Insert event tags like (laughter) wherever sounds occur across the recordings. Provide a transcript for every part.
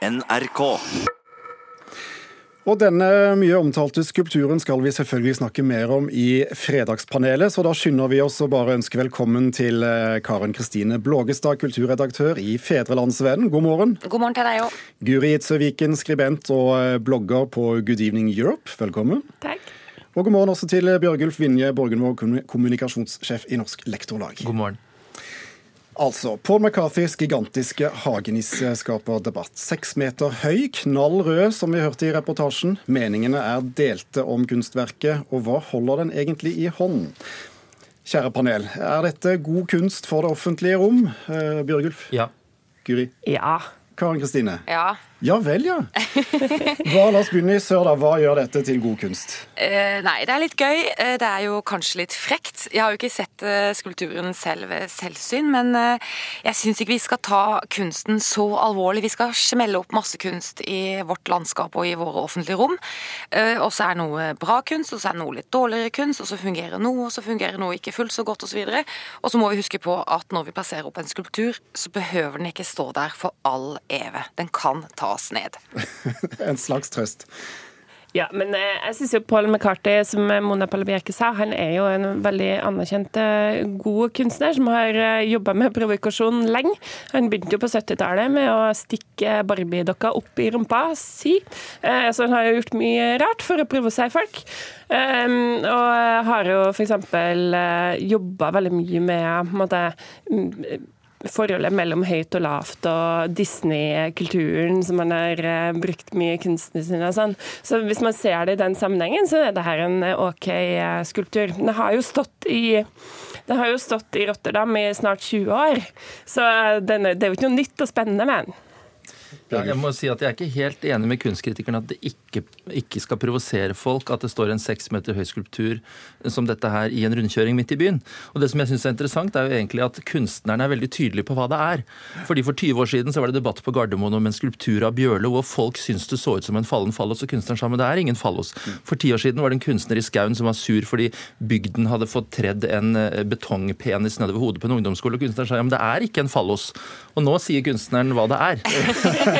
NRK. Og denne mye omtalte skulpturen skal vi selvfølgelig snakke mer om i Fredagspanelet, så da skynder vi oss å bare ønske velkommen til eh, Karen Kristine Blågestad, kulturredaktør i Fedrelandsvennen. God morgen. God morgen til deg òg. Guri Itzøviken, skribent og eh, blogger på Good Evening Europe. Velkommen. Takk. Og god morgen også til Bjørgulf Vinje, Borgenvåg, kommunikasjonssjef i Norsk Lektorlag. God morgen. Altså, Paul McCarthys gigantiske hagenisse skaper debatt. Seks meter høy, knall rød, som vi hørte i reportasjen. Meningene er delte om kunstverket, og hva holder den egentlig i hånden? Kjære panel, er dette god kunst for det offentlige rom? Eh, Bjørgulf? Ja. Guri? Ja. Karen Kristine? Ja. Ja vel, ja. Hva, la oss begynne i sør, da. Hva gjør dette til god kunst? Eh, nei, det er litt gøy. Eh, det er jo kanskje litt frekt. Jeg har jo ikke sett eh, skulpturen selv ved selvsyn, men eh, jeg syns ikke vi skal ta kunsten så alvorlig. Vi skal smelle opp masse kunst i vårt landskap og i våre offentlige rom. Og så er noe bra kunst, og så er noe litt dårligere kunst, og så fungerer noe, og så fungerer noe ikke fullt så godt, osv. Og, så og så må vi huske på at når vi plasserer opp en skulptur, så behøver den ikke stå der for all evig. Den kan ta tas ned. (laughs) en slags trøst. Ja, men eh, jeg syns jo Paul McCarthy, som Mona Palabierke sa, han er jo en veldig anerkjent eh, god kunstner som har eh, jobba med provokasjon lenge. Han begynte jo på 70-tallet med å stikke Barbie-dokka opp i rumpa si. Så han har jo gjort mye rart for å provosere folk. Og har jo f.eks. jobba veldig mye med måte, forholdet mellom høyt og lavt og Disney-kulturen som man har uh, brukt mye i kunstene sine og sånn. Så hvis man ser det i den sammenhengen, så er det her en eh, OK uh, skulptur. Den har jo stått i den har jo stått i Rotterdam i snart 20 år, så den, det er jo ikke noe nytt og spennende med den. Ja, jeg må si at jeg er ikke helt enig med kunstkritikerne at det ikke, ikke skal provosere folk at det står en seks meter høy skulptur som dette her i en rundkjøring midt i byen. Og Det som jeg synes er interessant, er jo egentlig at kunstnerne er veldig tydelige på hva det er. Fordi For 20 år siden så var det debatt på Gardermoen om en skulptur av Bjørlo, hvor folk syntes det så ut som en fallen fallos, og kunstneren sa men det er ingen fallos. For ti år siden var det en kunstner i skauen som var sur fordi bygden hadde fått tredd en eh, betongpenis nedover hodet på en ungdomsskole, og kunstneren sa ja, men det er ikke en fallos. Og nå sier kunstneren hva det er. (laughs)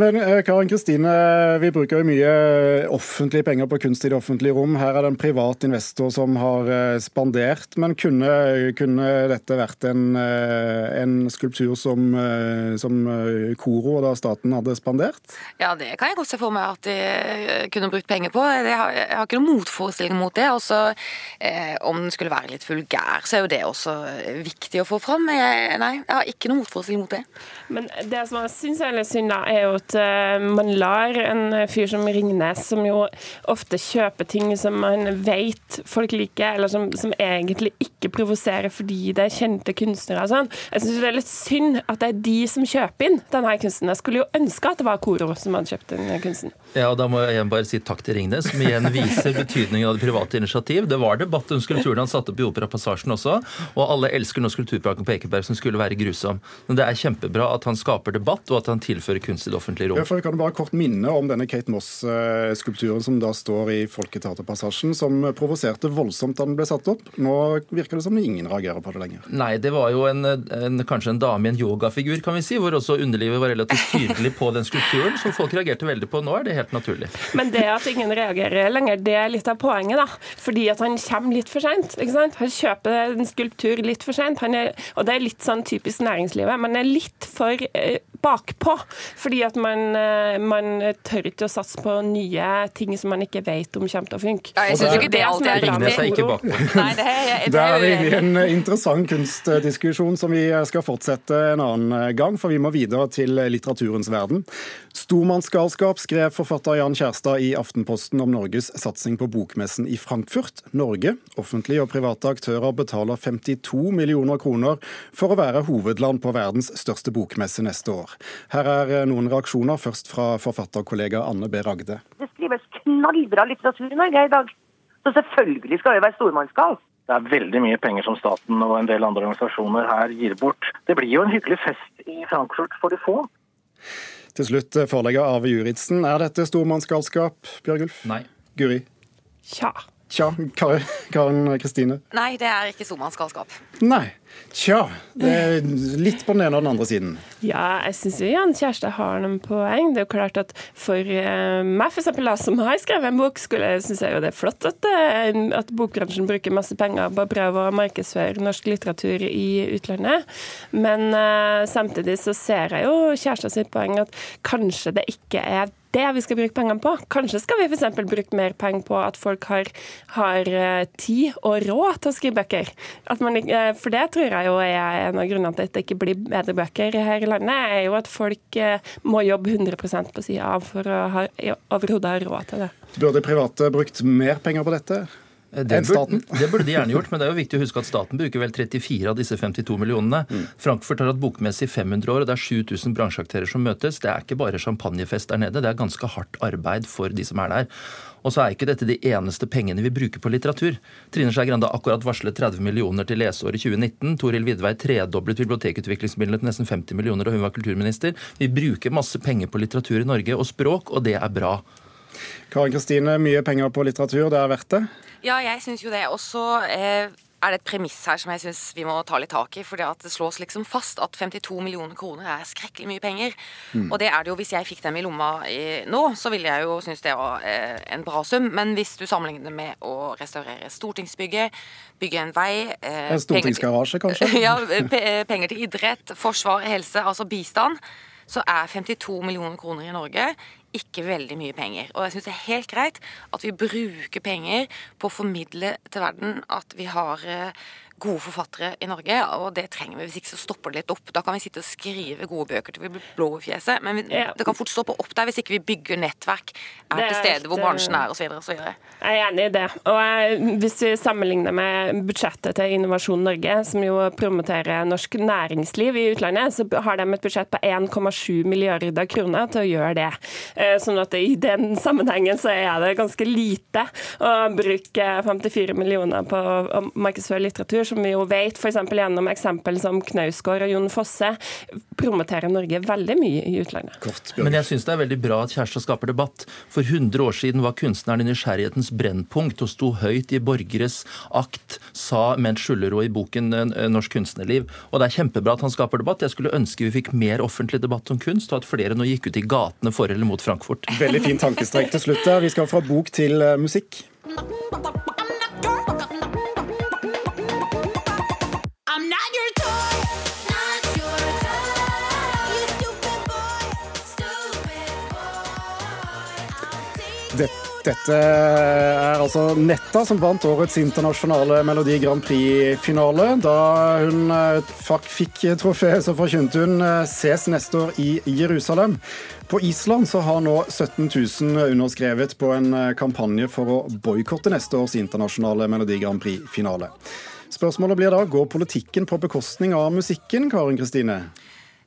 Men eh, Karen Kristine, vi bruker jo mye offentlige penger på kunst i det offentlige rom. Her er det en privat investor som har eh, spandert. Men kunne, kunne dette vært en, eh, en skulptur som, som Koro da staten hadde spandert? Ja, det kan jeg godt se for meg at de kunne brukt penger på. Jeg har, jeg har ikke noen motforestilling mot det. Også, eh, om den skulle være litt vulgær, så er jo det også viktig å få fram. Jeg, nei, jeg har ikke noen motforestilling mot det. Men det som jeg syns er litt synd, da, er jo at uh, man lar en fyr som Ringnes, som jo ofte kjøper ting som man vet folk liker, eller som, som egentlig ikke provoserer fordi det er kjente kunstnere og sånn. Jeg syns det er litt synd at det er de som kjøper inn denne kunsten. Jeg skulle jo ønske at det var Koro som hadde kjøpt den kunsten. Ja, og Da må jeg igjen bare si takk til Ringnes, som igjen viser betydningen av det private initiativ. Det var debatt om skulpturen han satte opp i Operapassasjen også, og alle elsker nå skulpturparken på Ekeberg, som skulle være grusom. Men det er kjempebra at han skaper debatt, og at han tilfører kunst i det offentlige rom. Ja, for vi kan bare kort minne om denne Kate Moss-skulpturen som da står i Folketeaterpassasjen, som provoserte voldsomt da den ble satt opp. Nå virker det som ingen reagerer på det lenger. Nei, det var jo en, en, kanskje en dame i en yogafigur, kan vi si, hvor også underlivet var relativt tydelig på den skulpturen, som folk reagerte veldig på. Nå er det helt naturlig. Men det at ingen reagerer lenger, det er litt av poenget, da. Fordi at han kommer litt for seint. Han kjøper en skulptur litt for seint. Og det er litt sånn typisk næringslivet. Man er litt for eh, bakpå. Fordi at man, eh, man, tør ikke å satse på nye ting som man ikke vet om kommer til å funke. Ja, jeg syns ikke det alltid er riktig. (laughs) Nei, det er, (laughs) det er, det er en interessant kunstdiskusjon som vi skal fortsette en annen gang, for vi må videre til litteraturens verden. Stormannsgalskap skrev forfatter Jan Kjærstad i Aftenposten om Norges satsing på bokmessen i Frankfurt. Norge, offentlige og private aktører, betaler 52 millioner kroner for å være hovedland på verdens største bokmesse neste år. Her er eh, noen reaksjoner, først fra forfatterkollega Anne B. Ragde. Det skrives knallbra litteratur i Norge i dag, så selvfølgelig skal det være stormannsgal. Det er veldig mye penger som staten og en del andre organisasjoner her gir bort. Det blir jo en hyggelig fest i Frankfurt for de få. Til slutt, forlegger Arve Juritzen. Er dette stormannsgalskap, Bjørgulf? Nei. Guri? Tja. Tja, Karen Kristine? Nei, det er ikke stormannsgalskap. Nei. Tja. Det er litt på den ene og den andre siden. Ja, jeg syns Jan Kjærstad har noen poeng. Det er jo klart at for uh, meg, for eksempel, som har skrevet en bok, syns jeg jo det er flott at, uh, at bokbransjen bruker masse penger på å prøve å markedsføre norsk litteratur i utlandet. Men uh, samtidig så ser jeg jo Kjærstad sitt poeng at kanskje det ikke er det vi skal bruke pengene på. Kanskje skal vi f.eks. bruke mer penger på at folk har, har, eh, tid og råd til å skrive bøker. Man, for det tror jeg jo er en av grunnene til at det ikke blir bedre bøker her i landet, er jo at folk eh, må jobbe 100 på sida av for å ha, overhodet råd til det. Burde private brukt mer penger på dette? Eh, det burde, det burde, de gjerne gjort, men det er jo viktig å huske at staten bruker vel 34 av disse 52 millionene. Mm. Frankfurt har hatt bokmesse i 500 år, og det er 7000 bransjeaktører som møtes. Det er ikke bare champagnefest der nede, det er ganske hardt arbeid for de som er der. Og så er ikke dette de eneste pengene vi bruker på litteratur. Trine Skei Grande har akkurat varslet 30 millioner til leseåret 2019. Toril Vidvei tredoblet bibliotekutviklingsmidlene til nesten 50 millioner da hun var kulturminister. Vi bruker masse penger på litteratur i Norge og språk, og det er bra. Karin Kristine, mye penger på litteratur, det er verdt det? Ja, jeg syns jo det. Og så eh, er det et premiss her som jeg syns vi må ta litt tak i. For det slås liksom fast at 52 millioner kroner er skrekkelig mye penger. Mm. Og det er det jo hvis jeg fikk dem i lomma i, nå, så ville jeg jo synes det var eh, en bra sum. Men hvis du sammenligner det med å restaurere stortingsbygget, bygge en vei eh, En stortingsgarasje, kanskje? (laughs) ja, eh, penger til idrett, forsvar, helse, altså bistand så er 52 millioner kroner i Norge ikke veldig mye penger. Og jeg syns det er helt greit at vi bruker penger på å formidle til verden at vi har eh, gode forfattere i Norge, og det trenger vi. Hvis ikke så stopper det litt opp. Da kan vi sitte og skrive gode bøker til vi blir blå i fjeset, men ja. det kan fort stoppe opp der hvis ikke vi bygger nettverk, er, er til stede hvor bransjen er osv. Jeg er enig i det. Og jeg, hvis vi sammenligner med budsjettet til Innovasjon Norge, som jo promoterer norsk næringsliv i utlandet, så har de et budsjett på 1,7 milliarder kroner til å gjøre det. Eh, sånn at i den sammenhengen så er det ganske lite å bruke 54 millioner på å markedsføre litteratur som vi jo vet, f.eks. gjennom eksempel som Knausgård og Jon Fosse, promoterer Norge veldig mye i utlandet. Kort, Men jeg syns det er veldig bra at Kjærstad skaper debatt. For 100 år siden var kunstneren i nysgjerrighetens brennpunkt og sto høyt i borgeres akt, sa Ment Skjullerud i boken eh, 'Norsk kunstnerliv'. Og det er kjempebra at han skaper debatt. Jeg skulle ønske vi fikk mer offentlig debatt om kunst, og at flere nå gikk ut i gatene for eller mot Frankfurt. Veldig fin tankestrek til slutt. Vi skal fra bok til musikk. Dette er altså Netta som vant årets internasjonale Melodi Grand Prix-finale. Da hun eh, fikk trofeet, så forkynte hun eh, ses neste år i Jerusalem. På Island så har nå 17 000 underskrevet på en eh, kampanje for å boikotte neste års internasjonale Melodi Grand Prix-finale. Spørsmålet blir da, går politikken på bekostning av musikken, Karin Kristine?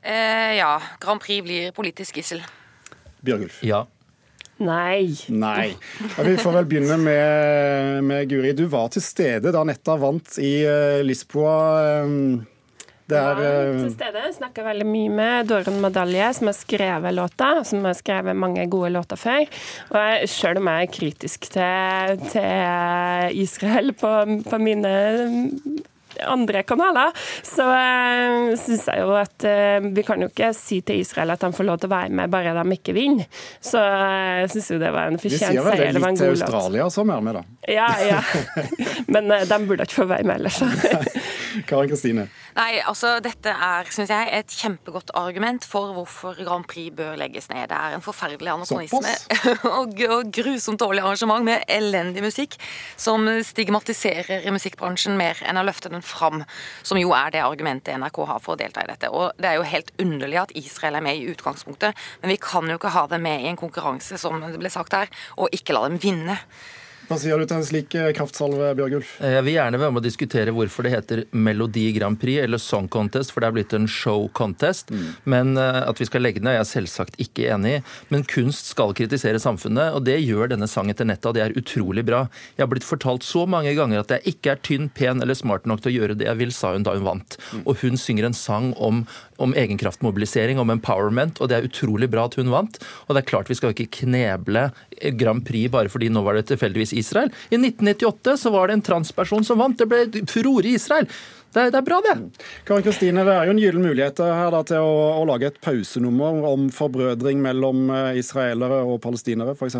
Eh, ja. Grand Prix blir politisk gissel. Bjørgulf? Ja. Nei. Nei. Ja, vi får vel begynne med, med, Guri. Du var til stede da Netta vant i uh, Lisboa. Um, det er uh... til stede. Snakka veldig mye med Doren Madalje, som har skrevet låta. Som har skrevet mange gode låter før. Og jeg, selv om jeg er kritisk til, til Israel på, på mine andre kanaler, så uh, syns jeg jo at uh, vi kan jo ikke si til Israel at de får lov til å være med bare de ikke vinner. Så jeg uh, syns jo det var en fortjent seier. Vi sier vel det litt til Australia som er med, da. Ja, ja. (laughs) Men uh, de burde ikke få være med ellers. (laughs) Karin Kristine. Nei, altså dette er, synes jeg, et kjempegodt argument for hvorfor Grand Prix bør legges ned. Det er en forferdelig anakronisme (laughs) og, og grusomt dårlig arrangement med elendig musikk som stigmatiserer musikkbransjen mer enn å løfte den fram, som jo er det argumentet NRK har for å delta i dette. Og Det er jo helt underlig at Israel er med i utgangspunktet, men vi kan jo ikke ha dem med i en konkurranse, som det ble sagt her, og ikke la dem vinne. Hva sier du til en slik eh, kraftsalve, Bjørgulf? Ulf? jeg vil gjerne være med å diskutere hvorfor det heter Melodi Grand Prix eller Song Contest, for det er blitt en show contest. Mm. Men eh, at vi skal legge ned, er jeg selvsagt ikke enig i. Men kunst skal kritisere samfunnet, og det gjør denne sangen til nettet, og det er utrolig bra. Jeg har blitt fortalt så mange ganger at jeg ikke er tynn, pen eller smart nok til å gjøre det jeg vil, sa hun da hun vant. Mm. Og hun synger en sang om om egenkraftmobilisering, om empowerment, og det er utrolig bra at hun vant. Og det er klart vi skal ikke kneble Grand Prix bare fordi nå var det tilfeldigvis Israel. I 1998 så var det en transperson som vant. Det ble furore i Israel. Det det er, bra, det. Karin Kristine, Det er jo en gyllen mulighet her da, til å, å, lage et pausenummer om forbrødring mellom eh, israelere og palestinere, f.eks.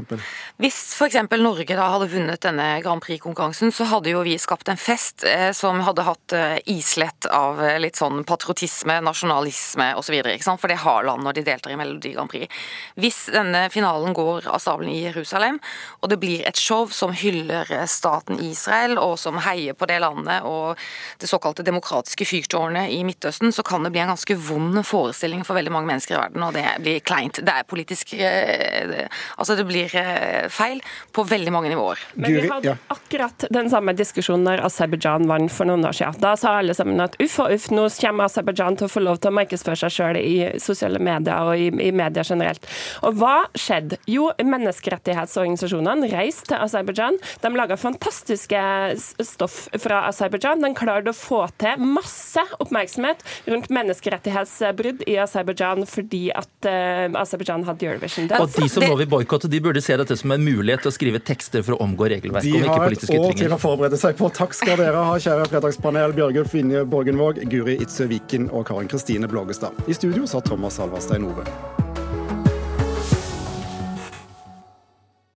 Hvis f.eks. Norge da hadde vunnet denne Grand Prix-konkurransen, så hadde jo vi skapt en fest eh, som hadde hatt eh, islett av eh, litt sånn patriotisme, nasjonalisme osv. For det har land når de deltar i Melodi Grand Prix. Hvis denne finalen går av stabelen i Jerusalem, og det blir et show som hyller eh, staten Israel, og som heier på det landet og det såkalte demokratiske fyrtårnet i Midtøsten, så kan det bli en ganske vond forestilling for veldig mange mennesker i verden, og det blir kleint. Det er politisk eh, Altså, det blir eh, feil på veldig mange nivåer. Men vi hadde akkurat den samme diskusjonen når Aserbajdsjan vant for noen år siden. Da sa alle sammen at uff og uff, nå kommer Aserbajdsjan til å få lov til å markedsføre seg sjøl i sosiale medier og i, i media generelt. Og hva skjedde? Jo, menneskerettighetsorganisasjonene reiste til Aserbajdsjan. De laga fantastiske stoff fra Aserbajdsjan. De klarte å få til masse oppmerksomhet rundt menneskerettighetsbrudd i Aserbajdsjan fordi at uh, Aserbajdsjan hadde Eurovision. Og de som nå vil boikotte, de burde se dette som en mulighet til å skrive tekster for å omgå regelverket, de har et år til å forberede seg på. Takk skal dere ha, kjære fredagspanel Bjørgulf Vinje Borgenvåg, Guri Itzøe Viken og Karin Kristine Blågestad. I studio sa Thomas Alvarstein Ove.